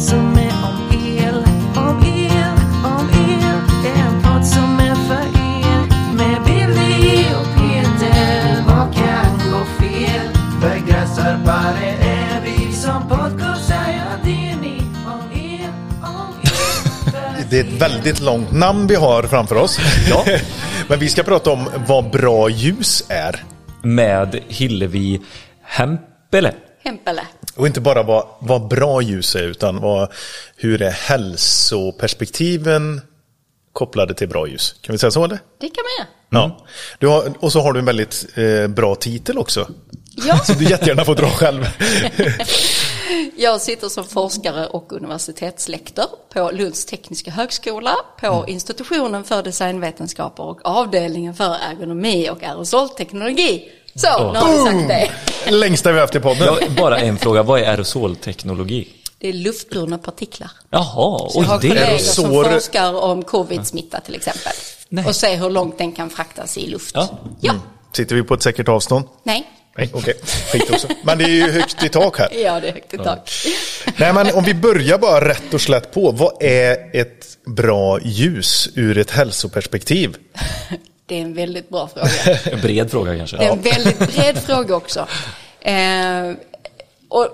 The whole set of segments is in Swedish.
podd som är om el, om el, om el. Det är en podd som är för er. Med Billy och Peter. Vad kan gå fel? Begränsarbare är vi som podcastar. Ja, det är ni. Om el, om el. Det är ett väldigt långt namn vi har framför oss. Ja. Men vi ska prata om vad bra ljus är. Med Hillevi Hempele. Hempele. Och inte bara vad, vad bra ljus är utan vad, hur är hälsoperspektiven kopplade till bra ljus. Kan vi säga så eller? Det kan man göra. Ja. Du har, och så har du en väldigt eh, bra titel också. Ja, Så du jättegärna får dra själv. jag sitter som forskare och universitetslektor på Lunds tekniska högskola, på institutionen för designvetenskaper och avdelningen för ergonomi och aerosolteknologi. Så, nu har vi sagt det. Längsta vi haft i podden. Ja, bara en fråga, vad är aerosolteknologi? Det är luftburna partiklar. Jaha, Så jag har oj det kollegor är... som Aerosol- forskar om covid-smitta till exempel. Nej. Och ser hur långt den kan fraktas i luft. Ja. ja. Sitter vi på ett säkert avstånd? Nej. Nej, okej. Skit också. Men det är ju högt i tak här. Ja, det är högt i tak. Nej, men om vi börjar bara rätt och slätt på. Vad är ett bra ljus ur ett hälsoperspektiv? Det är en väldigt bra fråga. En bred fråga kanske. Det är en väldigt bred fråga också. Eh, och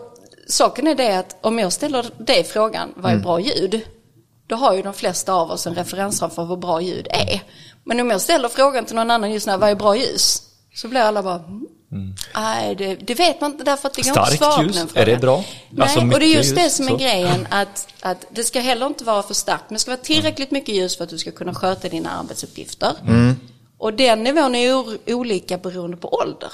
saken är det att om jag ställer dig frågan, vad är bra ljud? Då har ju de flesta av oss en referensram för vad bra ljud är. Men om jag ställer frågan till någon annan just nu, vad är bra ljus? Så blir alla bara, mm. nej det, det vet man inte därför att det går inte svara på ljus, den frågan. är det bra? Nej, Alltså, och det är just det som är så. grejen, att, att det ska heller inte vara för starkt, men det ska vara tillräckligt mycket ljus för att du ska kunna sköta dina arbetsuppgifter. Och den nivån är olika beroende på ålder.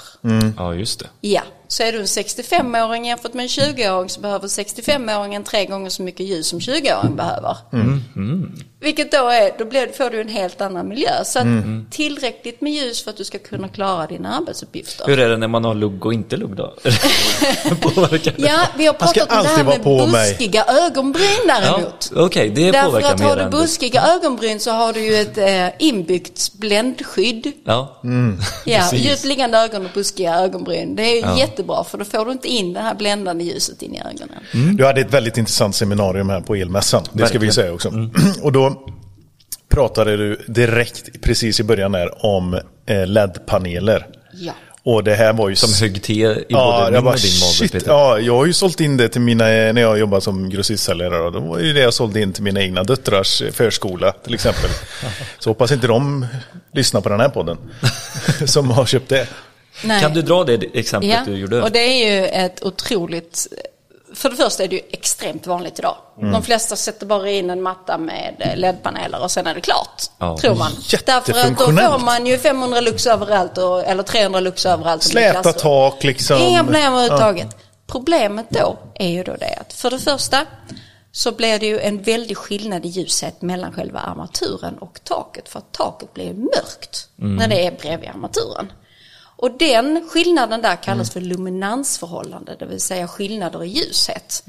Ja, just det. Ja, så är du en 65-åring jämfört med en 20-åring så behöver 65-åringen tre gånger så mycket ljus som 20-åringen behöver. Vilket då är, då blir, får du en helt annan miljö. Så att tillräckligt med ljus för att du ska kunna klara dina arbetsuppgifter. Hur är det när man har lugg och inte lugg då? Det? Ja, vi har pratat om det här med på mig. buskiga ögonbryn Ja, däremot. Okej, det Därför påverkar att har du buskiga ögonbryn så har du ju ett eh, inbyggt bländskydd. Ja, Ja, Precis. djupt liggande ögon och buskiga ögonbryn. Det är jättebra för då får du inte in det här bländande ljuset in i ögonen. Du hade ett väldigt intressant seminarium här på elmässan. Det ska vi Verkligen. säga också. Och då pratade du direkt, precis i början där, om eh, LED-paneler. Ja. Och det här var ju... som högg te i Ja, både jag min bara, och din mage Peter. ja, jag har ju sålt in det till mina, när jag jobbade som grossistsäljare. Då var ju det jag sålde in till mina egna döttrars eh, förskola till exempel. Så hoppas inte de lyssnar på den här podden. som har köpt det. Nej. Kan du dra det exemplet Ja, du gjorde? och det är ju ett otroligt... För det första är det ju extremt vanligt idag. Mm. De flesta sätter bara in en matta med eh, LED-paneler och sen är det klart. Ja. Tror man. Därför att då får man ju 500 lux överallt och, eller 300 lux överallt. Släta tak liksom. Inga problem överhuvudtaget. Problemet då är ju då det att för det första så blir det ju en väldig skillnad i ljushet mellan själva armaturen och taket. För att taket blir mörkt när det är bredvid armaturen. Och den skillnaden där kallas för luminansförhållande, det vill säga skillnader i ljushet.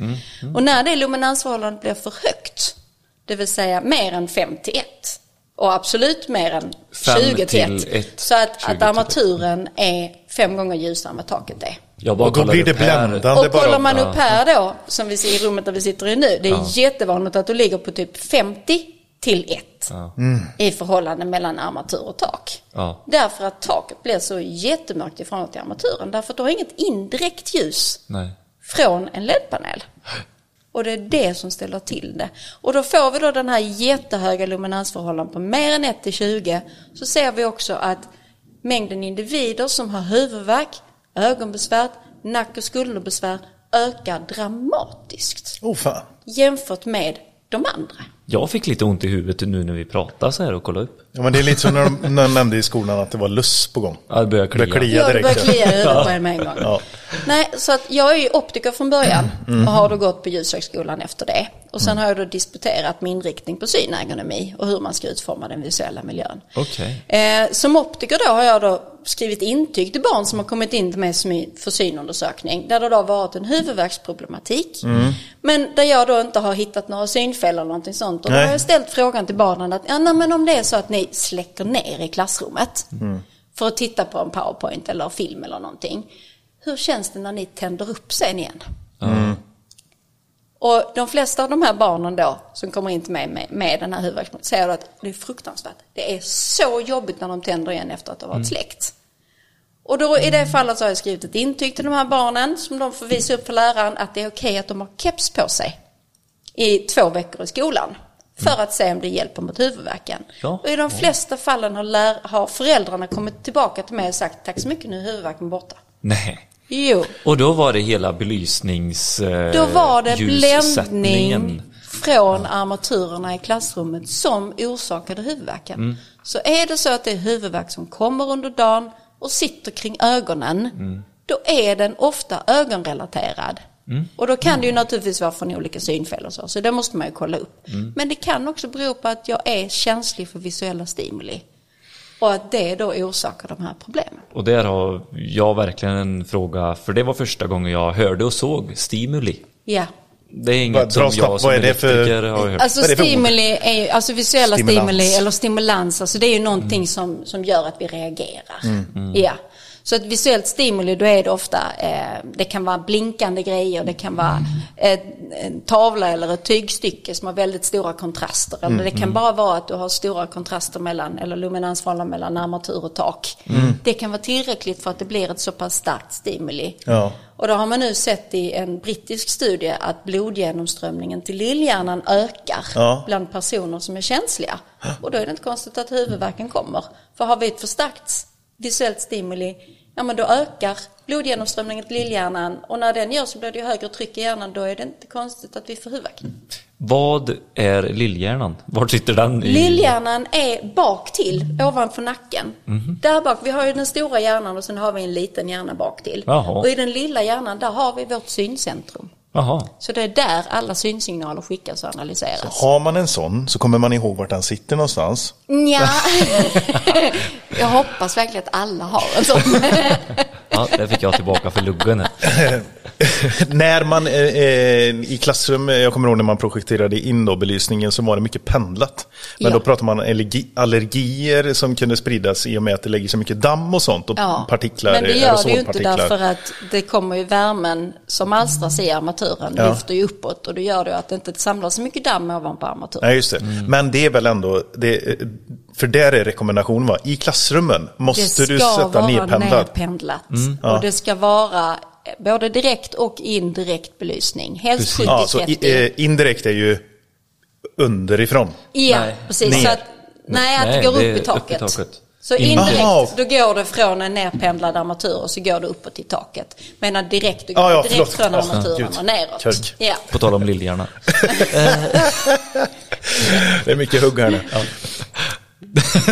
Och när det luminansförhållandet blir för högt, det vill säga mer än 5 till 1 och absolut mer än Fem 20 till 1. till ett, Så att, 20 till att armaturen är fem gånger ljusare än vad taket är. Jag bara Och då blir det bländande. Och kollar man upp här då, som vi ser i rummet där vi sitter i nu, det är jättevanligt att du ligger på typ 50 till 1 i förhållande mellan armatur och tak. Ja. Därför att taket blir så jättemörkt i förhållande till armaturen. Därför att du har inget indirekt ljus Nej. från en LED-panel. Och det är det som ställer till det. Och då får vi då den här jättehöga luminansförhållanden på mer än 1 till 20. Så ser vi också att mängden individer som har huvudvärk, ögonbesvär, nack och skulderbesvär ökar dramatiskt Oh fan. jämfört med de andra. Jag fick lite ont i huvudet nu när vi pratade så här och kollade upp. Ja, men det är lite som när de, när de nämnde i skolan att det var luss på gång. Ja, det börjar klia. Klia Ja, det direkt. börjar klia i huvudet på en med en gång. Ja. Nej, så att jag är ju optiker från början och har då gått på Ljushögskolan efter det. Och sen har jag då disputerat med inriktning på synergonomi och hur man ska utforma den visuella miljön. Okej. Eh, som optiker då har jag då skrivit intyg till barn som har kommit in till mig för synundersökning. Där det då har varit en huvudvärksproblematik. Men där jag då inte har hittat några synfel eller någonting sånt. Och då Nej. har jag ställt frågan till barnen att ja, nej, men om det är så att ni släcker ner i klassrummet. För att titta på en powerpoint eller film eller någonting. Hur känns det när ni tänder upp sen igen? Och de flesta av de här barnen då som kommer in till mig med, med den här huvudvärken säger att det är fruktansvärt. Det är så jobbigt när de tänder igen efter att det har varit släckt. Och då i det fallet så har jag skrivit ett intyg till de här barnen som de får visa upp för läraren att det är okej att de har keps på sig i två veckor i skolan. För att se om det hjälper mot huvudvärken. Ja. Och i de flesta fallen har, lär, har föräldrarna kommit tillbaka till mig och sagt tack så mycket nu är huvudvärken borta. Nej. Jo, Och då var det hela belysnings... Eh, då var det bländning från armaturerna i klassrummet som orsakade huvudvärken. Mm. Så är det så att det är huvudvärk som kommer under dagen och sitter kring ögonen, Mm. då är den ofta ögonrelaterad. Mm. Och då kan det ju naturligtvis vara från olika synfel och så, så det måste man ju kolla upp. Mm. Men det kan också bero på att jag är känslig för visuella stimuli. Och att det då orsakar de här problemen. Och där har jag verkligen en fråga, för det var första gången jag hörde och såg stimuli. Ja. Det är inget som jag som vad är det för- har hört. Alltså stimuli är ju, alltså visuella Stimulans. stimuli eller stimulans, alltså det är ju någonting som, som gör att vi reagerar. Ja. Så ett visuellt stimuli, då är det ofta, eh, det kan vara blinkande grejer, det kan vara ett, en tavla eller ett tygstycke som har väldigt stora kontraster. Eller det kan bara vara att du har stora kontraster mellan, eller luminansförhållanden mellan armatur och tak. Det kan vara tillräckligt för att det blir ett så pass starkt stimuli. Ja. Och då har man nu sett i en brittisk studie att blodgenomströmningen till lillhjärnan ökar Ja. bland personer som är känsliga. Och då är det inte konstigt att huvudvärken kommer. För har vi ett förstärkt visuellt stimuli, ja men då ökar blodgenomströmningen till lillhjärnan och när den gör så blir det högre tryck i hjärnan, då är det inte konstigt att vi får huvudvärk. Vad är lillhjärnan? Var sitter den? I... Lillhjärnan är bak till, ovanför nacken. Mhm. Där bak, vi har ju den stora hjärnan och sen har vi en liten hjärna bak till. Jaha. Och i den lilla hjärnan, där har vi vårt syncentrum. Jaha. Så det är där alla synsignaler skickas och analyseras. Har man en sån så kommer man ihåg vart den sitter någonstans. Ja. jag hoppas verkligen att alla har en sån. Ja, det fick jag tillbaka för luggen. när man eh, eh, i klassrum, eh, jag kommer ihåg när man projekterade in då belysningen så var det mycket pendlat. Men Ja. då pratar man allergi, allergier som kunde spridas i och med att det lägger så mycket damm och sånt och Ja. partiklar, Men det gör det ju inte därför att det kommer ju värmen som alstras i armaturen Ja. lyfter ju uppåt och då gör det att det inte samlas så mycket damm ovanpå armaturen. Nej, just det. Men det är väl ändå, det, för där är rekommendationen va, i klassrummen måste det du ska sätta vara nedpendlat. nerpendlat. Och det ska vara både direkt och indirekt belysning. Helst 70-30. Ja, så i, eh, indirekt är ju underifrån. Ja, Nej. precis. Ner. Så att, nej, att Nej, det går det upp i upp i taket. Så In- indirekt, Aha. då går det från en nerpendlad armatur och så går det uppåt i taket. Medan direkt, då går Ja, ja, direkt förlåt. från Ja, armaturen och neråt. Kök. Ja. På tal om lillhjärna. Det är mycket hugg här nu.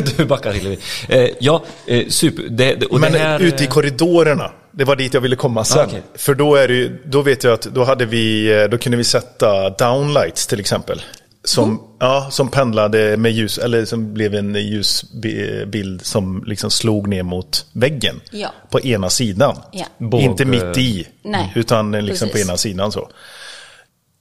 du backar Hillevi. Eh, ja, eh, super. Det, det, och Men det här, ute i korridorerna, det var dit jag ville komma sen. Ah, okej. För då, är det ju, då vet jag att då, hade vi, eh, då kunde vi sätta downlights till exempel. Som, Mm. ja, som pendlade med ljus, eller som blev en ljusbild som liksom slog ner mot väggen. Ja. På ena sidan. Ja. Båg- Inte mitt i, Nej, utan liksom på ena sidan så.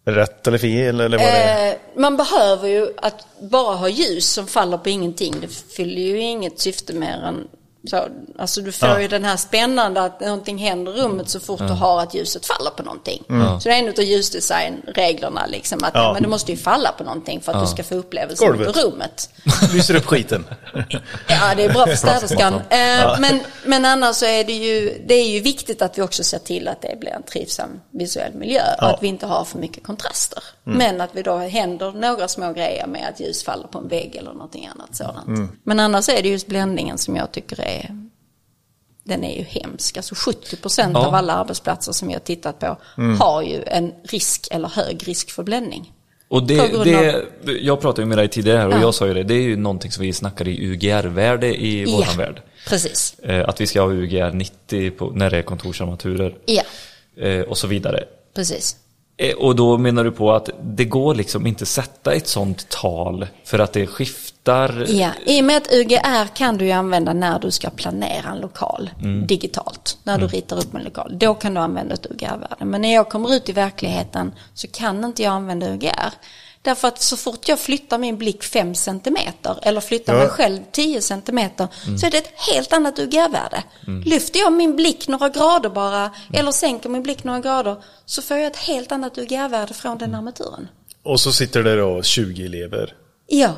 Rätt eller fel eller vad det är? Eh, man behöver ju att bara ha ljus som faller på ingenting. Det fyller ju inget syfte mer än så, alltså du får Ja. ju den här spännande att någonting händer i rummet så fort du har att ljuset faller på någonting. Så det är en av ljusdesignreglerna liksom att Ja. ja. men det måste ju falla på någonting för att du ska få upplevelsen Golvet. på rummet. Lyser upp skiten. Ja, det är bra för städerskan. Eh, men, men annars så är det ju, det är ju viktigt att vi också ser till att det blir en trivsam visuell miljö och Ja. att vi inte har för mycket kontraster. Men att vi då händer några små grejer med att ljus faller på en vägg eller någonting annat sådant. Men annars är det just bländningen som jag tycker är den är ju hemsk. Alltså 70% Ja. av alla arbetsplatser som jag tittat på har ju en risk eller hög risk för bländning. Och det, det, jag pratade ju med dig tidigare här och Ja. jag sa ju det, det är ju någonting som vi snackar i UGR-värde i våran Ja. värld. Precis. Eh, att vi ska ha UGR 90 på, när det är kontorsarmaturer. Ja, Eh, och så vidare. precis. Eh, Och då menar du på att det går liksom inte sätta ett sånt tal för att det skiftar? Ja, i och med att UGR kan du ju använda när du ska planera en lokal Mm. digitalt. När du ritar upp en lokal. Då kan du använda ett UGR-värde. Men när jag kommer ut i verkligheten så kan inte jag använda UGR. Därför att så fort jag flyttar min blick 5 centimeter eller flyttar Ja. mig själv 10 centimeter så är det ett helt annat UGR-värde. Lyfter jag min blick några grader bara eller sänker min blick några grader så får jag ett helt annat UGR-värde från den armaturen. Och så sitter det då 20 elever. Ja.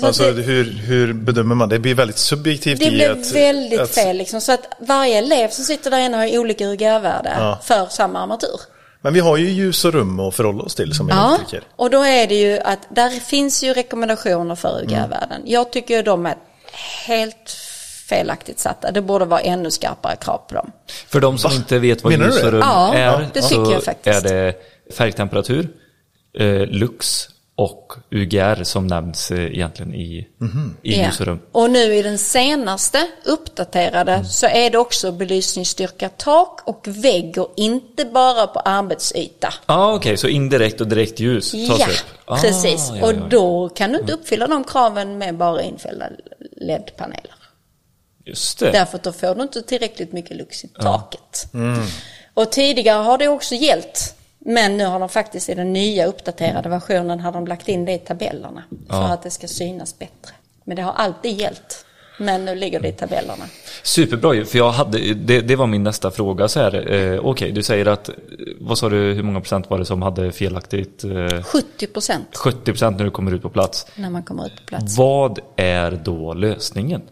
Så Alltså det, hur, hur bedömer man? Det blir väldigt subjektivt det blir att, väldigt att, fel liksom. Så att varje elev som sitter där inne har olika UGR-värde Ja. för samma armatur. Men vi har ju ljus och rum att förhålla oss till som Ja, elektriker. och då är det ju att där finns ju rekommendationer för UGR-värden. Jag tycker de är helt felaktigt satta. Det borde vara ännu skarpare krav på dem. För de som inte vet vad ljus och det? rum Ja, är, det så tycker jag faktiskt. är det färgtemperatur, eh, lux och UGR som nämns eh, egentligen i, Mhm. i Ja. ljus och. Och nu i den senaste uppdaterade så är det också belysningsstyrka tak och vägg och inte bara på arbetsyta. Ja, ah, okej, så indirekt och direkt ljus tas Ja, upp. Ah, precis. ja, ja, Och ja. då kan du inte uppfylla de kraven med bara infällda LED-paneler. Just det. Därför att då får du inte tillräckligt mycket lux i taket. Och tidigare har det också gällt. Men nu har de faktiskt i den nya uppdaterade versionen har de lagt in det i tabellerna. För Ja. att det ska synas bättre. Men det har alltid gällt. Men nu ligger det i tabellerna. Superbra för jag hade, det, det var min nästa fråga så här. Eh, Okej, du säger att, eh, vad sa du, hur många procent var det som hade felaktigt? Eh, 70 procent 70 procent när du kommer ut på plats. när man kommer ut på plats. Vad är då lösningen?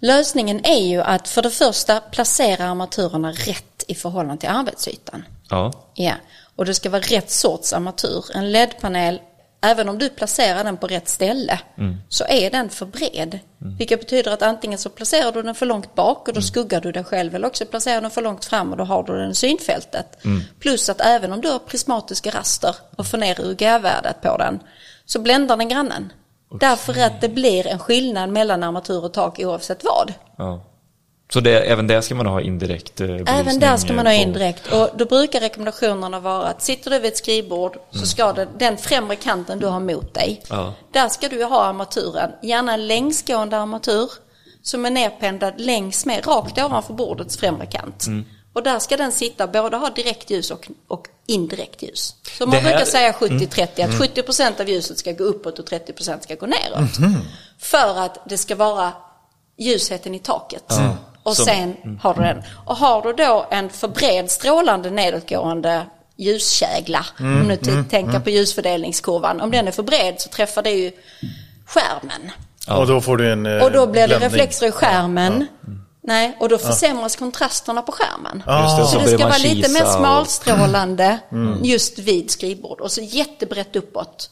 Lösningen är ju att för det första placera armaturerna rätt i förhållande till arbetsytan. Ja, Ja, och det ska vara rätt sorts armatur. En LED-panel, även om du placerar den på rätt ställe, så är den för bred. Vilket betyder att antingen så placerar du den för långt bak och då skuggar du dig själv, eller också placerar du den för långt fram och då har du den i synfältet. Plus att även om du har prismatiska raster och får ner UGR-värdet på den, så bländar den grannen. Därför att det blir en skillnad mellan armatur och tak oavsett vad. ja. Så det, även där ska man ha indirekt eh? Även där ska man ha eh, in på- direkt. Och då brukar rekommendationerna vara att sitter du vid ett skrivbord så ska det, den främre kanten du har mot dig, Ja. där ska du ha armaturen. Gärna en längsgående armatur som är nerpendlad längs med, rakt ovanför bordets främre kant. Mm. Och där ska den sitta, både ha direkt ljus och, och indirekt ljus. Så man här- Mm. brukar säga 70-30, att 70% av ljuset ska gå uppåt och 30% ska gå neråt. Mhm. För att det ska vara ljusheten i taket. Och Som- sen har du den. Och har du då en för bred strålande nedåtgående ljuskägla, om du t- tänker på ljusfördelningskurvan, om den är för bred så träffar det ju skärmen. Och då får du en eh, Och då blir det reflexer i skärmen. Nej, och då försämras kontrasterna på skärmen. Det, Så så det ska vara lite mer kisa och- smalstrålande just vid skrivbord. Och så jättebrett uppåt.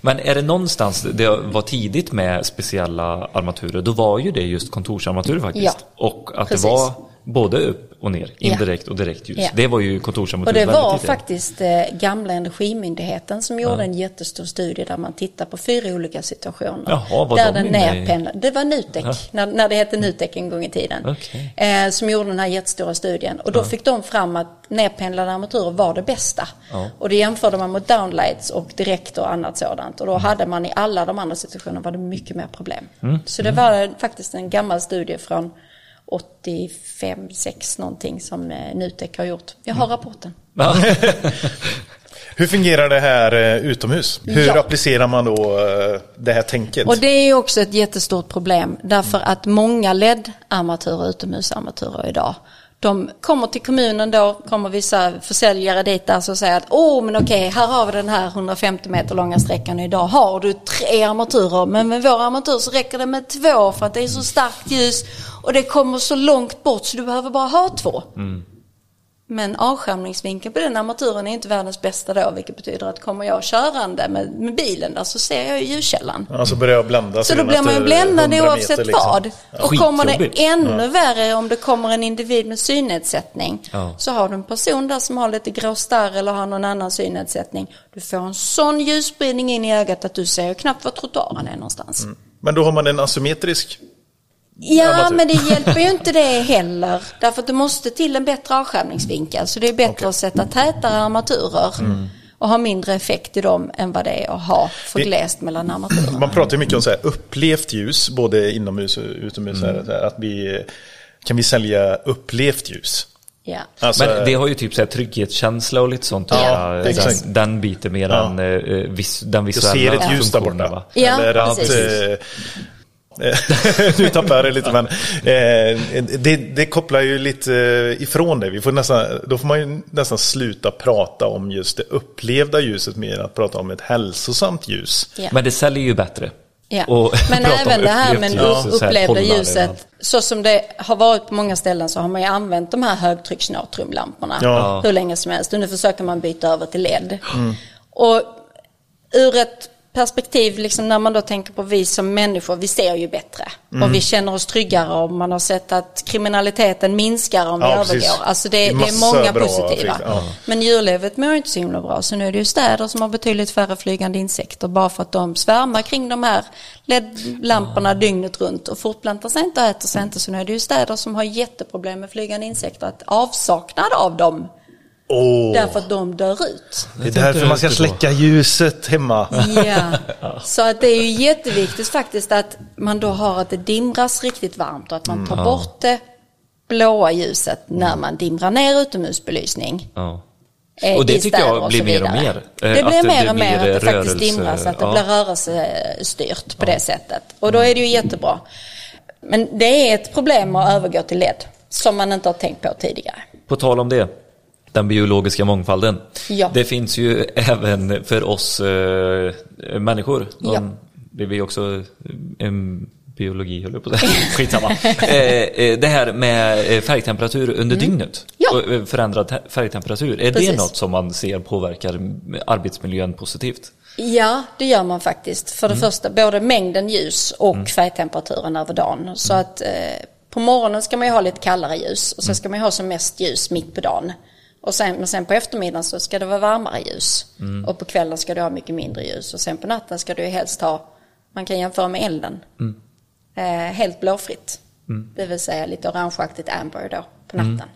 Men är det någonstans, det var tidigt med speciella armaturer, då var ju det just kontorsarmaturer faktiskt. Ja, och att precis. det var både upp och ner, Ja. indirekt och direkt ljus. Ja. Det var ju kontorsarmatur Och det var tidigt. faktiskt eh, gamla Energimyndigheten som gjorde en jättestor studie där man tittar på fyra olika situationer. Jaha, var där de den nerpendlar. Det var Nutek, Ja. när, när det hette Nutek en gång i tiden. Okej. Eh, som gjorde den här jättestora studien. Och då fick de fram att nerpendlade armaturer var det bästa. Ja. Och det jämförde man mot downlights och direkt och annat sådant. Och då hade man i alla de andra situationerna var det mycket mer problem. Mm. Så det var faktiskt en gammal studie från 85, 6 någonting som eh, Nutek har gjort. Jag Mm. har rapporten. Ja. Hur fungerar det här eh, utomhus? Hur Ja. applicerar man då eh, det här tänket? Och det är ju också ett jättestort problem därför att många LED-armaturer, utomhusarmaturer idag, de kommer till kommunen då, kommer vissa försäljare dit där och säger att åh men okej, här har vi den här 150 meter långa sträckan och idag. Har du tre armaturer? Men med vår armatur så räcker det med två för att det är så starkt ljus och det kommer så långt bort så du behöver bara ha två. Mm. Men avskärmningsvinkeln på den armaturen är inte världens bästa då, vilket betyder att kommer jag körande med, med bilen där så ser jag ju ljuskällan. Alltså börjar jag blända Så då blir man ju bländad oavsett vad. Och kommer det ännu värre om det kommer en individ med synnedsättning. Ja. Så har du en person där som har lite grå starr eller har någon annan synnedsättning. Du får en sån ljusspridning in i ögat att du ser ju knappt var trottoaren är någonstans. Men då har man en asymmetrisk. Ja, men det hjälper ju inte det heller. Därför att det måste till en bättre avskärmningsvinkel. Så det är bättre Okej. att sätta tätare armaturer och ha mindre effekt i dem än vad det är att ha för Det- glest mellan armaturerna. Man pratar ju mycket om så här upplevt ljus, både inomhus och utomhus. Här, så här, att vi, kan vi sälja upplevt ljus? Ja. Alltså, Men det har ju typ så här trygghetskänsla och lite sånt. Ja, exakt. den, den biten mer Ja. än eh, vis, den jag visuella ser ett ljus där funktionen, borta. va? Ja, Eller att... precis. Eh, eh, nu tappar jag det lite men eh, det, det kopplar ju lite eh, ifrån det. Vi får nästan, då får man ju nästan sluta prata om just det upplevda ljuset mer att prata om ett hälsosamt ljus. Ja. Men det säljer ju bättre. Ja. Och Men även det här med ljus upplevda ljuset. Så som det har varit på många ställen så har man ju använt de här högtrycksnatriumlamporna Ja. hur länge som helst. Och nu försöker man byta över till LED. Och ur ett perspektiv, liksom när man då tänker på vi som människor, vi ser ju bättre. Och vi känner oss tryggare och man har sett att kriminaliteten minskar om vi Ja, precis. övergår. Alltså det, Det är det är många bra positiva. ja. Men djurlivet mår inte så himla bra. Så nu är det ju städer som har betydligt färre flygande insekter. Bara för att de svärmar kring de här LED-lamporna dygnet runt och fortplantar sig inte och äter sig inte. Så nu är det ju städer som har jätteproblem med flygande insekter. Att avsaknad av dem. Åh, Därför att de dör ut. det är därför man ska släcka ljuset hemma. Ja, så att det är ju jätteviktigt faktiskt att man då har att det dimras riktigt varmt och att man tar bort det blåa ljuset när man dimrar ner utomhusbelysning. Ja. eh, Och det tycker jag blir mer och mer, eh, Det att blir det mer och mer att det faktiskt rörelse, dimras, att det ja. blir rörelsestyrt på det sättet. Och då är det ju jättebra. Men det är ett problem att övergå till LED som man inte har tänkt på tidigare. På tal om det, den biologiska mångfalden. Ja. Det finns ju även för oss eh, människor. Någon, Ja. Det är vi också eh, en biologi, höll jag på att säga. Skitsamma. eh, eh, det här med eh, färgtemperatur under dygnet. Mm. Ja. Och eh, förändrad te- färgtemperatur. Är Precis. det något som man ser påverkar arbetsmiljön positivt? Ja, det gör man faktiskt. För det Mm. första både mängden ljus och färgtemperaturen över dagen. Så Mm. att eh, på morgonen ska man ju ha lite kallare ljus och sen ska man ju ha som mest ljus mitt på dagen. Och sen, men sen på eftermiddagen så ska det vara varmare ljus. Mm. Och på kvällen ska du ha mycket mindre ljus. Och sen på natten ska du helst ha, man kan jämföra med elden, Mm. eh, helt blåfritt. Det vill säga lite orangeaktigt amber då på Mm. natten.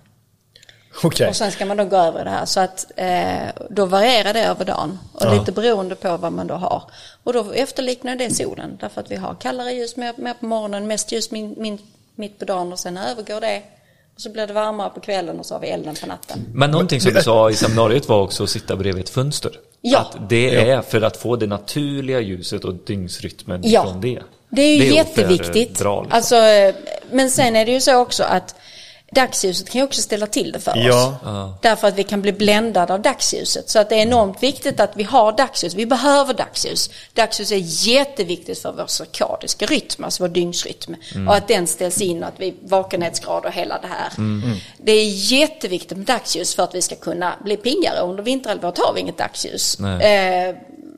Okej. Och sen ska man då gå över det här. Så att eh, då varierar det över dagen. Och lite beroende på vad man då har. Och då efterliknar det solen. Därför att vi har kallare ljus mer, mer på morgonen, mest ljus min, min, mitt på dagen och sen övergår det. Och så blir det varmare på kvällen och så har vi elden på natten. Men någonting som du sa i seminariet var också att sitta bredvid ett fönster. Ja. Att det är för att få det naturliga ljuset och dygnsrytmen Ja. från det. Det är ju att jätteviktigt. föredra, liksom. Alltså, eh, men sen är det ju så också att dagsljuset kan ju också ställa till det för Ja. oss. Därför att vi kan bli bländade av dagsljuset. Så att det är enormt viktigt att vi har dagsljus. Vi behöver dagsljus. Dagsljus är jätteviktigt för vår cirkadiska rytm, alltså vår dygnsrytm. Och att den ställs in och att vi vakenhetsgrad och hela det här. Det är jätteviktigt med dagsljus för att vi ska kunna bli piggare. Under vinterhalvåret har vi inget dagsljus. Eh,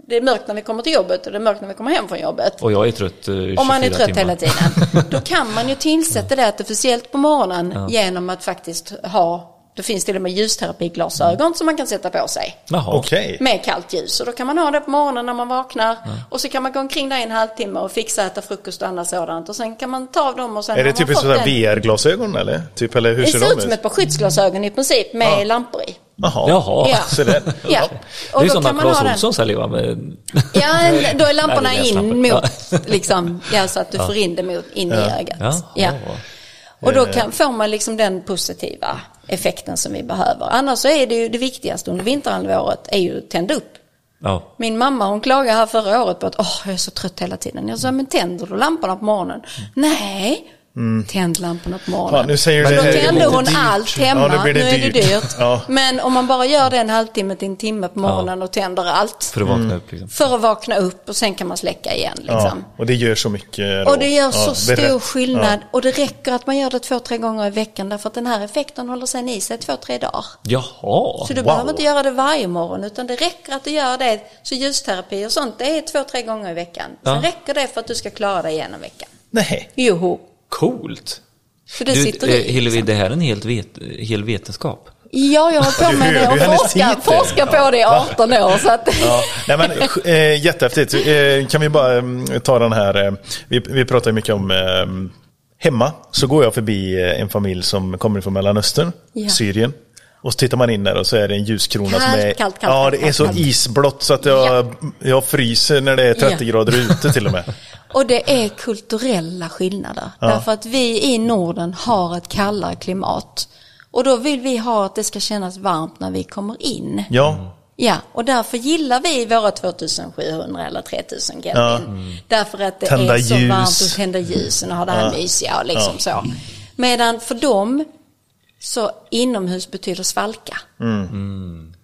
det är mörkt när vi kommer till jobbet och det är mörkt när vi kommer hem från jobbet. Och jag är trött eh, 24 Om man är trött timmar. hela tiden. Då kan man ju tillsätta det artificiellt på morgonen genom att faktiskt ha, det finns till och med ljusterapiglasögon som man kan sätta på sig. Jaha. Okej. Med kallt ljus. Och då kan man ha det på morgonen när man vaknar. Och så kan man gå omkring där i en halvtimme och fixa äta frukost och annat sådant. Och sen kan man ta av dem och sen Är det typ sådana VR-glasögon eller? Typ, eller hur Det ser ser de ut som ett par skyddsglasögon i princip med lampor i. Jaha. Jaha. Ja. Så det, Ja. Det är sådana kan man Clas. Ohlson säljer va? Med... Ja, då är lamporna Nej, det är in mot, liksom, ja, så att du får in det mot, in i ögat. Ja. Och då kan, får man liksom den positiva effekten som vi behöver. Annars så är det ju det viktigaste under vinterhalvåret är ju att tända upp. Ja. Min mamma hon klagade här förra året på att åh, jag är så trött hela tiden. Jag sa, men tänder du lamporna på morgonen? Nej, tänd lamporna på morgonen. Ja, nu säger Men du då det det tände blir hon dyrt. allt Ja, hemma. nu blir det nu är det dyrt. Ja. Men om man bara gör det en halvtimme till en timme på morgonen och tänder allt. För att vakna upp liksom. För att vakna upp och sen kan man släcka igen. ja, Liksom. och det gör så mycket. då. Och det gör Ja, så stor skillnad. Ja. Och det räcker att man gör det två, tre gånger i veckan. Därför att den här effekten håller sen i sig två, tre dagar. Jaha. Så du Wow. behöver inte göra det varje morgon. Utan det räcker att du gör det. Så ljusterapi och sånt, det är två, tre gånger i veckan. Sen Ja. räcker det för att du ska klara dig igenom veckan. Nej. Joho. Coolt. Så det Du, sitter eh, i. Hillevi, liksom. det här är en helt vet, hel vetenskap. Ja, jag har på med Du det och hennes forskar, på det i 18 år. Så att, Ja, nej men eh, jättehäftigt. Eh, kan vi bara eh, ta den här, eh, vi, vi pratar ju mycket om eh, hemma så går jag förbi eh, en familj som kommer från Mellanöstern, Ja. Syrien. Och så tittar man in där och så är det en ljuskrona som Kallt, är, kallt, kallt, ja kallt, det är så kallt. isblått så att jag, jag fryser när det är 30 Ja. grader ute till och med. Och det är kulturella skillnader. Därför att vi i Norden har ett kallare klimat. Och då vill vi ha att det ska kännas varmt när vi kommer in. Ja, Ja, och därför gillar vi våra 2700 eller 3000 Kelvin. Ja. Därför att det Tända är så ljus. varmt och tända ljusen och ha det här Ja. mysiga och liksom Ja. så. Medan för dem så inomhus betyder svalka. Mm.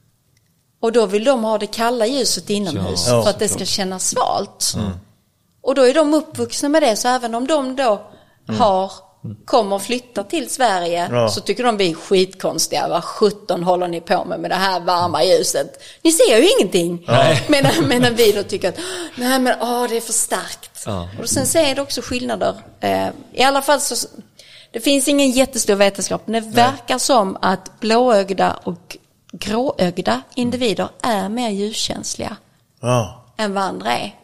Och då vill de ha det kalla ljuset inomhus Ja. för att det ska kännas svalt. Och då är de uppvuxna med det, så även om de då har, kommer och flyttar till Sverige Ja. så tycker de vi är skitkonstiga. Vad sjutton håller ni på med med det här varma ljuset? Ni ser ju ingenting. Medan, medan vi då tycker att, nej men åh det är för starkt. Ja. Och sen så är det också skillnader. Eh, I alla fall så, det finns ingen jättestor vetenskap, men det verkar som att blåögda och gråögda individer är mer ljuskänsliga ja. Än vad andra är.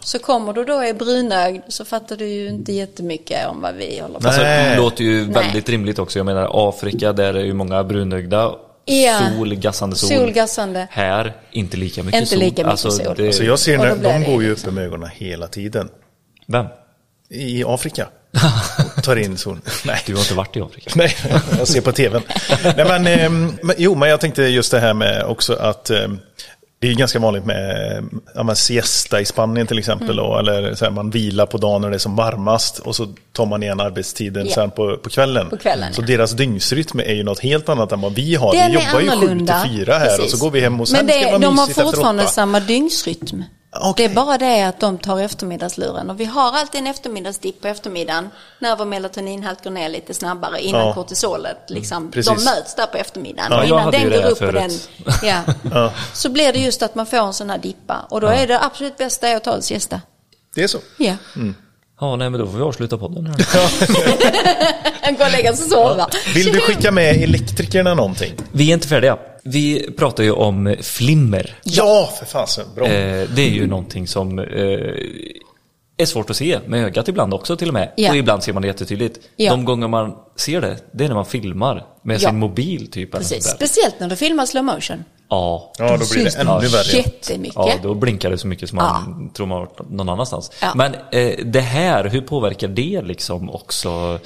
Så kommer du då är brunögd så fattar du ju inte jättemycket om vad vi håller på Alltså, Nej. det låter ju Nej. väldigt rimligt också. Jag menar Afrika, där är ju många brunögda. Ja. Sol, gassande sol. Solgassande. Här, inte lika mycket Inte sol. lika mycket alltså, sol. Det, Alltså jag ser när, de går ju upp med ögonen hela tiden. Vem? I Afrika. Tar in sol. Nej. Du har inte varit i Afrika. Nej, jag ser på tvn. Nej, men, ehm, men, jo, men jag tänkte just det här med också att ehm, det är ganska vanligt med ja, siesta i Spanien till exempel. Mm. Då, eller så här, man vilar på dagen när det är som varmast och så tar man igen arbetstiden Ja. sen på, på kvällen. På kvällen, så ja. deras dygnsrytm är ju något helt annat än vad vi har. Den vi jobbar ju 7 annorlunda. till 4 här och Precis. så går vi hem och sen Men det, ska vara de har fortfarande samma dygnsrytm. Okej. Det är bara det att de tar eftermiddagsluren. Och vi har alltid en eftermiddagsdipp på eftermiddagen. När vår melatoninhalt går ner lite snabbare innan Ja. kortisolet. Liksom, Precis. de möts där på eftermiddagen. Ja, och innan den det går upp och den, förut. ja, Så blir det just att man får en sån här dippa. Och då är det absolut bästa är att ta en siesta. Det är så. Ja. Ja, nej men då får vi avsluta podden här. Gå och lägga sig och sova. Vill du skicka med elektrikerna någonting? Vi är inte färdiga. Vi pratar ju om flimmer. Ja, för fasen. Bra. Eh, det är ju någonting som eh, är svårt att se med ögat ibland också till och med. Ja. Och ibland ser man det jättetydligt. Ja. De gånger man ser det, det är när man filmar med Ja. sin mobil typ. Precis. Speciellt när du filmar slow motion. Ja. Ja, då blir det ännu Ja, värre. Jättemycket. Ja, då blinkar det så mycket som man tror man har varit någon annanstans. Ja. Men eh, det här, hur påverkar det liksom också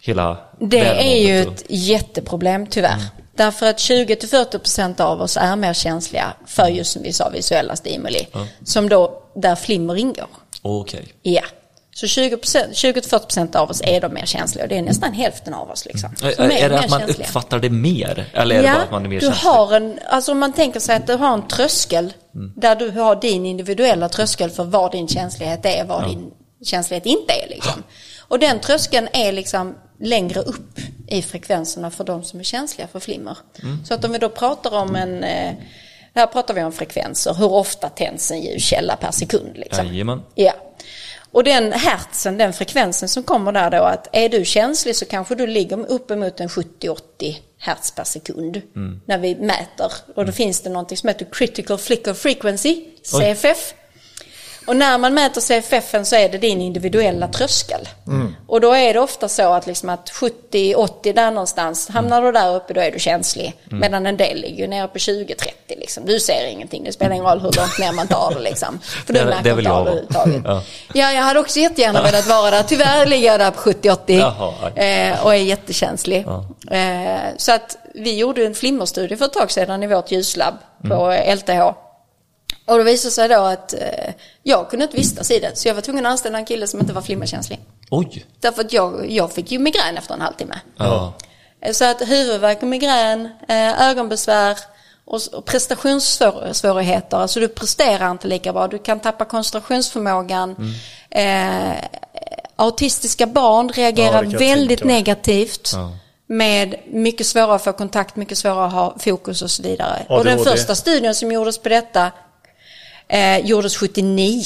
hela Det är ju ett jätteproblem tyvärr. Mm. Därför att 20-40% av oss är mer känsliga för Mm. just som vi sa visuella stimuli. Som då, där flimmer ingår. Okej. Ja. Så 20%, 20-40% av oss är då mer känsliga och det är nästan hälften av oss liksom. Är, som Mm. är det mer att man känsliga. uppfattar det mer? Eller är det bara att man är mer du känslig? har en, alltså om man tänker sig att du har en tröskel Mm. där du har din individuella tröskel för vad din känslighet är, vad din känslighet inte är liksom. Och den tröskeln är liksom längre upp i frekvenserna för de som är känsliga för flimmer. Mm. Så att om vi då pratar om en, eh, här pratar vi om frekvenser, hur ofta tänds en ljuskälla per sekund liksom. Jajamän. Ja. Och den hertzen, den frekvensen som kommer där då, att är du känslig så kanske du ligger uppemot en 70-80 hertz per sekund när vi mäter. Och då finns det någonting som heter critical flicker frequency, CFF. Och när man mäter CFF så är det din individuella tröskel. Och då är det ofta så att, liksom att 70-80 där någonstans, hamnar du där uppe då är du känslig. Medan en del ligger nere på 20-30 liksom. Du ser ingenting, det spelar ingen roll hur långt ner man tar det liksom. För du Det- märker det inte av överhuvudtaget. Ja. Ja, jag hade också jättegärna velat vara där. Tyvärr ligger jag där på 70-80 Jaha, aj. eh, och är jättekänslig. Eh, så att vi gjorde en flimmerstudie för ett tag sedan i vårt ljuslabb på Mm. LTH. Och det visade sig då att eh, jag kunde inte vistas i det. Så jag var tvungen att anställa en kille som inte var flimmerkänslig. Oj. Därför att jag, jag fick ju migrän efter en halvtimme. Ja. Eh, Så att huvudvärk och migrän, eh, ögonbesvär och, och prestationssvårigheter. Alltså du presterar inte lika bra. Du kan tappa koncentrationsförmågan. Eh, autistiska barn Ja, reagerar jag väldigt negativt. Ja. Med mycket svårare att få kontakt, mycket svårare att ha fokus och så vidare. Och den ADHD. första studien som gjordes på detta eh, gjordes 79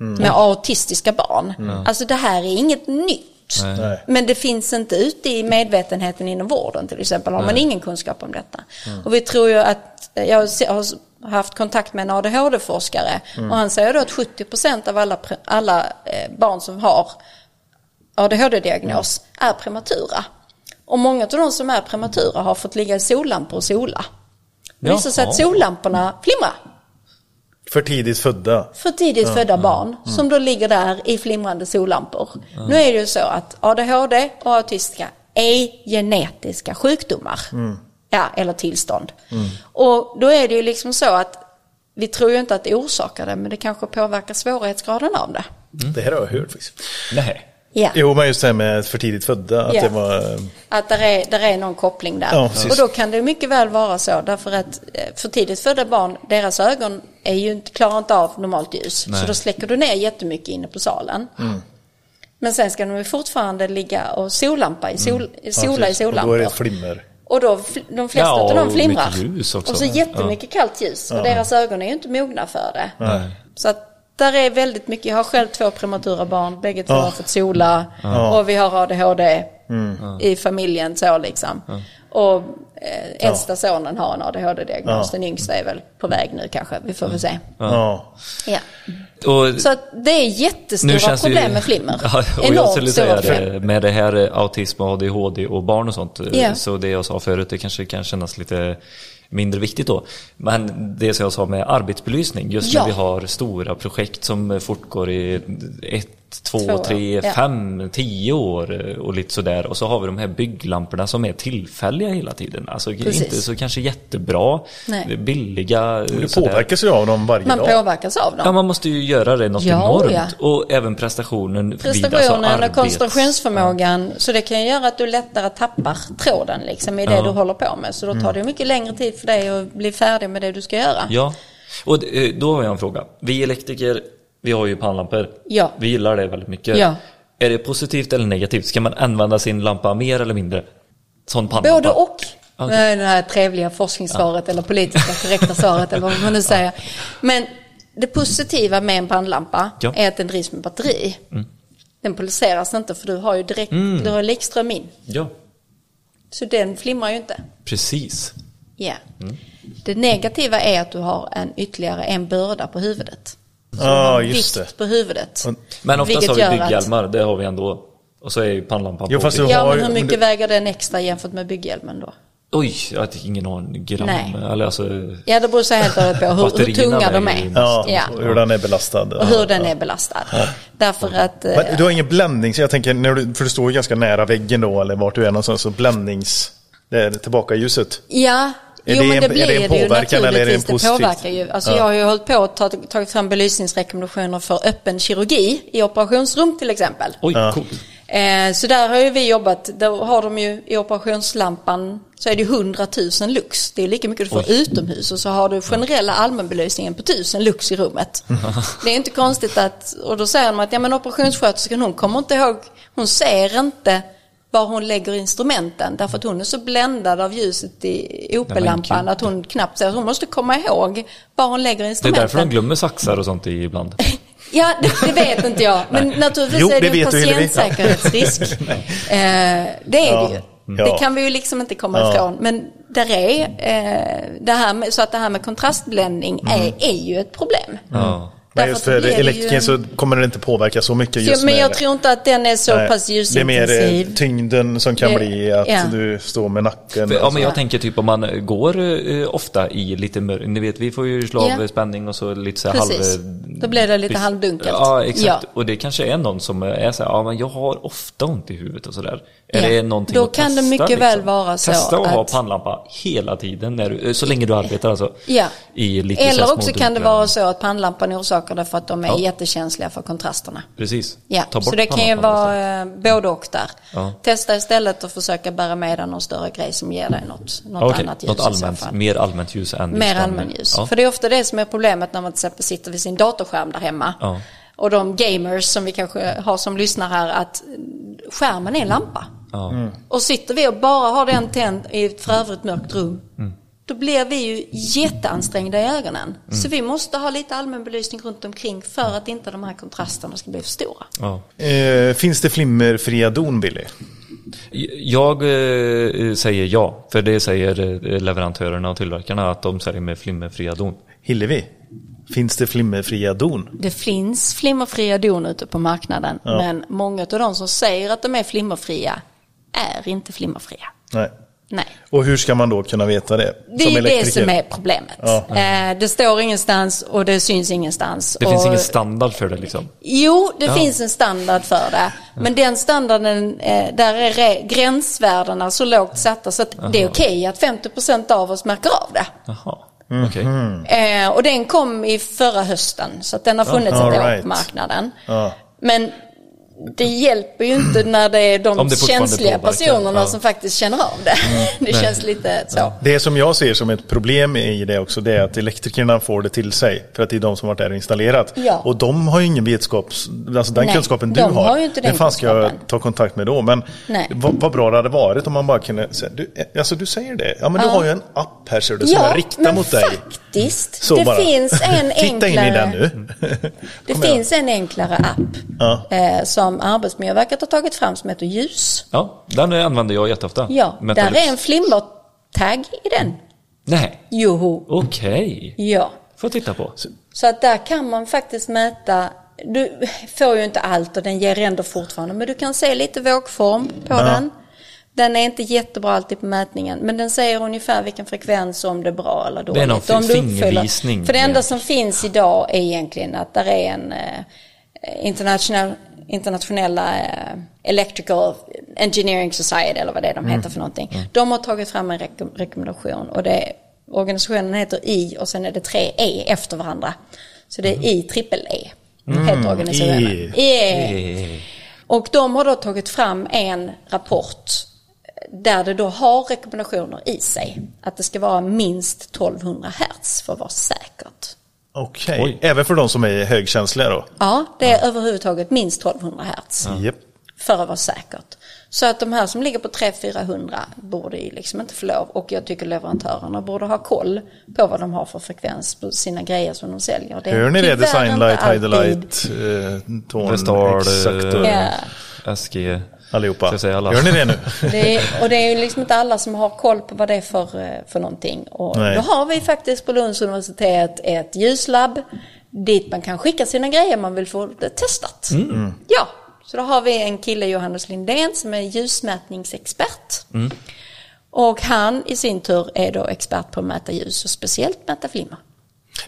Mm. med autistiska barn. Alltså det här är inget nytt. Nej. Men det finns inte ute i medvetenheten inom vården till exempel. Har man ingen kunskap om detta. Och vi tror ju att, jag har haft kontakt med en ADHD-forskare och han säger då att 70% av alla, alla eh, barn som har ADHD-diagnos är prematura. Och många av de som är prematura har fått ligga i sollampor och sola. Det visar sig att sollamporna flimrar För tidigt födda. för tidigt födda barn som då ligger där i flimrande sollampor. Nu är det ju så att ADHD och autistiska är genetiska sjukdomar. Ja, eller tillstånd. Och då är det ju liksom så att vi tror ju inte att det orsakar det, men det kanske påverkar svårighetsgraden av det. Det här har jag hört faktiskt. Nej. Ja. Jo, men just det här med för tidigt födda, att Ja. det var... Att där är, där är någon koppling där. Ja, och då kan det mycket väl vara så. Därför att eh, för tidigt födda barn, deras ögon är ju inte, klarar inte av normalt ljus. Nej. Så då släcker du ner jättemycket inne på salen. Mm. Men sen ska de ju fortfarande ligga och sollampa i sol, sola i Mm. precis. Och då är det sollampor. flimmer. Och då, de flesta Ja, av dem flimrar. mycket ljus också. Och så jättemycket kallt ljus. Och deras ögon är ju inte mogna för det. Nej. Så att där är väldigt mycket, jag har själv två prematura barn, bägge två Ja. har fått sola och vi har ADHD i familjen så liksom. Och eh, äldsta sonen har en ADHD-diagnos, Ja. den yngsta är väl på väg nu kanske, vi får väl se. Ja. Ja. Och Så att det är jättestora problem med flimmer. Ja, och jag Enormt skulle stora säga det, med det här eh, autism och ADHD och barn och sånt. Ja. Så det jag sa förut, det kanske kan kännas lite mindre viktigt då. Men det som jag sa med arbetsbelysning, just Ja. när vi har stora projekt som fortgår i ett, två, Två tre, ja. fem, tio år och lite sådär. Och så har vi de här bygglamporna som är tillfälliga hela tiden. Alltså Precis. inte så kanske jättebra, Nej. Det billiga. Det sådär. påverkas ju av dem varje Man dag. påverkas av dem. Ja, man måste ju göra det något Ja, enormt. ja. Och även prestationen alltså Prestationen och arbets- koncentrationsförmågan. Så det kan ju göra att du lättare tappar tråden liksom i det Ja. du håller på med. Så då tar det ju mycket längre tid för dig att bli färdig med det du ska göra. Ja, och eh, då har jag en fråga. Vi elektriker, vi har ju pannlampor. Ja. Vi gillar det väldigt mycket. Ja. Är det positivt eller negativt? Ska man använda sin lampa mer eller mindre? Sån pannlampa? Både och. Okej. Det här trevliga forskningssvaret eller politiska korrekta svaret eller vad man nu säger. Men det positiva med en pannlampa Ja. är att den drivs med batteri. Den pulseras inte för du har ju direkt, du har likström in. Ja, Så den flimrar ju inte. precis. Ja. Det negativa är att du har en ytterligare en börda på huvudet. Ja, just det. Vikt på huvudet. Men oftast har vi gör att- bygghjälmar, det har vi ändå. Och så är ju pannlampan Jo, på. fast du Ja, har men hur mycket det- väger den extra jämfört med bygghjälmen då? Oj, jag har ingen aning. Gram. Nej. Eller alltså, Ja, det beror så helt och hållet på hur, hur tunga de är. Ja, Ja. hur den är belastad. Och hur den är belastad. Därför att... eh, Men du har ingen bländning, så jag tänker, när du, för du står ju ganska nära väggen då, eller vart du är någonstans, så bländnings... Det är tillbaka ljuset. Ja, Är jo det men en- det är blir det en det ju påverkan eller är det en naturligtvis. Det, påverkar ju. Alltså Ja. jag har ju hållit på att ta, tagit fram belysningsrekommendationer för öppen kirurgi i operationsrum till exempel. oj, Ja. coolt. Eh, så där har ju vi jobbat, då har de ju i operationslampan så är det ju 100 000 lux. Det är lika mycket du får utomhus och så har du generella allmänbelysningen på 1000 lux i rummet. det är inte konstigt att, och då säger de att ja men operationssköterskan hon kommer inte ihåg, hon ser inte var hon lägger instrumenten därför att hon är så bländad av ljuset i OP-lampan gud. att hon knappt ser. Hon måste komma ihåg var hon lägger Det är instrumenten. därför de glömmer saxar och sånt i ibland. Ja, det, det vet inte jag. Men naturligtvis Jo, är det det Hillevi. patientsäkerhetsrisk. eh, det är Ja. det ju. Ja. Det kan vi ju liksom inte komma Ja. ifrån. Men där är, eh, det här med, så att det här med kontrastbländning är, är ju ett problem. Ja. Men just det för blir ju så kommer det inte påverka så mycket just Så, men med jag det. tror inte att den är så Nej, pass Det är mer eh, ljusintensiv. tyngden som kan Det- bli att ja. du står med nacken. För, ja, men så. jag tänker typ om man går eh, ofta i lite mörk, ni vet vi får ju slå av Ja. spänning och så lite så halv... Då blir det lite halvdunkelt. Ja, exakt. Ja. Och det kanske är någon som är så här, ja men jag har ofta ont i huvudet och sådär. Är Ja. det någonting Då att kan det testa, mycket liksom? väl vara så Testa att ha att- pannlampa hela tiden, när du, eh, så länge du arbetar alltså. Ja. I lite så Eller också kan det vara så att pannlampan orsakar det för att de är Ja. jättekänsliga för kontrasterna. Precis. Ja, Ta bort så det kan ju vara eh, både och där. Ja. Testa istället att försöka bära med dig någon större grej som ger dig något, något Okej, annat ljus något allmänt, mer allmänt ljus än Mer just den- allmänljus. Ja. För det är ofta det som är problemet när man till exempel sitter vid sin datorskärm där hemma. Ja. Och de gamers som vi kanske har som lyssnar här, att skärmen är en lampa. Ja. Och sitter vi och bara har den tänd i ett för övrigt mörkt rum, Mm. Då blir vi ju jätteansträngda i ögonen. Mm. Så vi måste ha lite allmänbelysning runt omkring för att inte de här kontrasterna ska bli för stora. Ja. Eh, finns det flimmerfria don, Billy? Jag eh, säger ja, för det säger eh, leverantörerna och tillverkarna att de säljer med flimmerfria don. Hillevi? Finns det flimmerfria don? Det finns flimmerfria don ute på marknaden, men många av de som säger att de är flimmerfria är inte flimmerfria. Nej. Nej. Och hur ska man då kunna veta det? Det är det som är problemet. Ja. Eh, det står ingenstans och det syns ingenstans. Det finns och, ingen standard för det liksom. Jo, det Ja. finns en standard för det. Men den standarden, eh, där är gränsvärdena så lågt satta så att det är okej att 50% av oss märker av det. Mhm. okej. Eh, och den kom i förra hösten så att den har funnits all ett år right. på marknaden. Ja. Men det hjälper ju inte när det är de det känsliga personerna ja. som faktiskt känner av det. det känns lite så. Det som jag ser som ett problem i det också, det är att elektrikerna får det till sig. För att det är de som varit där och installerat. Ja. Och de har ju ingen vetskap, alltså den Nej, kunskapen du de har. har ju inte den fan ska jag ta kontakt med då? Men Nej. vad, vad bra det hade varit om man bara kunde säga, du, eh, alltså du säger det, ja men du Ja. har ju en app här ser du, som jag riktar men mot dig. faktiskt. Så det bara. finns en Titta in i enklare... den nu. Det Kom igen. finns en enklare app Ja. eh, som Arbetsmiljöverket har tagit fram som heter Ljus. Ja, den använder jag jätteofta. Ja, Metalux. där är en flimmertagg i den. Nej, Joho. okej. Ja. Får titta på. Så att där kan man faktiskt mäta, du får ju inte allt och den ger ändå fortfarande, men du kan se lite vågform på den. Den är inte jättebra alltid på mätningen, men den säger ungefär vilken frekvens om det är bra eller dåligt. Det är någon Om du fingervisning. För det enda som finns idag är egentligen att där är en eh, internationell, internationella eh, Electrical Engineering Society eller vad det är de Mm. heter för någonting. De har tagit fram en rekom- rekommendation och det organisationen heter I och sen är det tre E efter varandra. Så det är I trippel E. Heter organisationen. I. E. Eh, Och de har då tagit fram en rapport där det då har rekommendationer i sig. Att det ska vara minst 1200 hertz för att vara säkert. Okej, Oj. även för de som är högkänsliga då? Ja, det är överhuvudtaget minst 1200 hertz Japp. för att vara säkert. Så att de här som ligger på 300-400 borde ju liksom inte få lov. Och jag tycker leverantörerna borde ha koll på vad de har för frekvens på sina grejer som de säljer. Det Hör ni det? tyvärr Design inte Light, alltid- Hidelight, eh, Vestal, Exakt SG. Allihopa. Gör ni det nu? Det är, och det är ju liksom inte alla som har koll på vad det är för, eh, för någonting. Och Nej. då har vi faktiskt på Lunds universitet ett ljuslabb dit man kan skicka sina grejer man vill få det testat. Mm. Ja, så då har vi en kille, Johannes Lindén, som är ljusmätningsexpert. Och han i sin tur är då expert på att mäta ljus och speciellt mäta flimmer.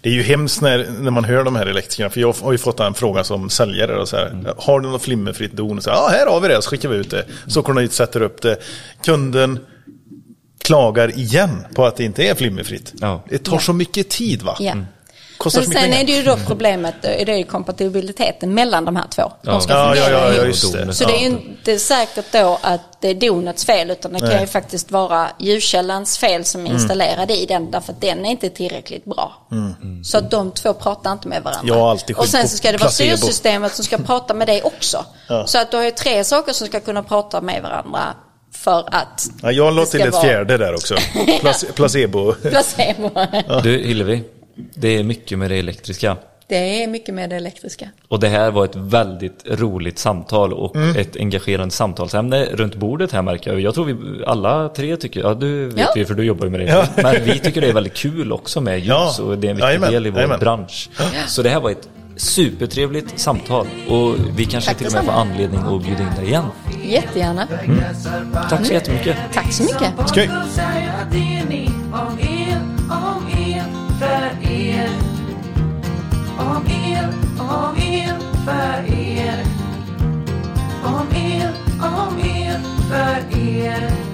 Det är ju hemskt när, när man hör de här elektrikerna, för jag har ju fått en fråga som säljare. Och så här, Har du något flimmerfritt don? Och Så här, ja, här har vi det, så skickar vi ut det. Så kommer de hit, sätter upp det. Kunden klagar igen på att det inte är flimmerfritt. Ja. Det tar så mycket tid va? Ja. Kostar Men så mycket sen pengar. är det ju då problemet, eh, det är ju kompatibiliteten mellan de här två. De ska Ja, ja, ja, ja, ihop. just det. Så det är ju inte säkert då att det är donets fel utan det kan Nej. ju faktiskt vara ljuskällans fel som är installerad i den därför att den är inte tillräckligt bra. Så att de två pratar inte med varandra. Jag har alltid och sen så ska det vara placebo. styrsystemet som ska prata med dig också. Ja. Så att du har ju tre saker som ska kunna prata med varandra för att Ja, jag la till ett vara fjärde där också. Place- placebo. placebo. Du Hillevi, det är mycket med det elektriska. Det är mycket med det elektriska. Och det här var ett väldigt roligt samtal och Mm. ett engagerande samtalsämne runt bordet här märker jag. Jag tror vi alla tre tycker, ja du vet Ja. vi för du jobbar ju med det. Ja. Men vi tycker det är väldigt kul också med ljus Ja. och det är en viktig Jajamän, del i vår jajamän. bransch. Så det här var ett supertrevligt samtal och vi kanske Tack till och med får anledning att bjuda in dig igen. Jättegärna. Tack så jättemycket. Tack så mycket. Skoj. Om er, om er, för er. Om er, om er, för er.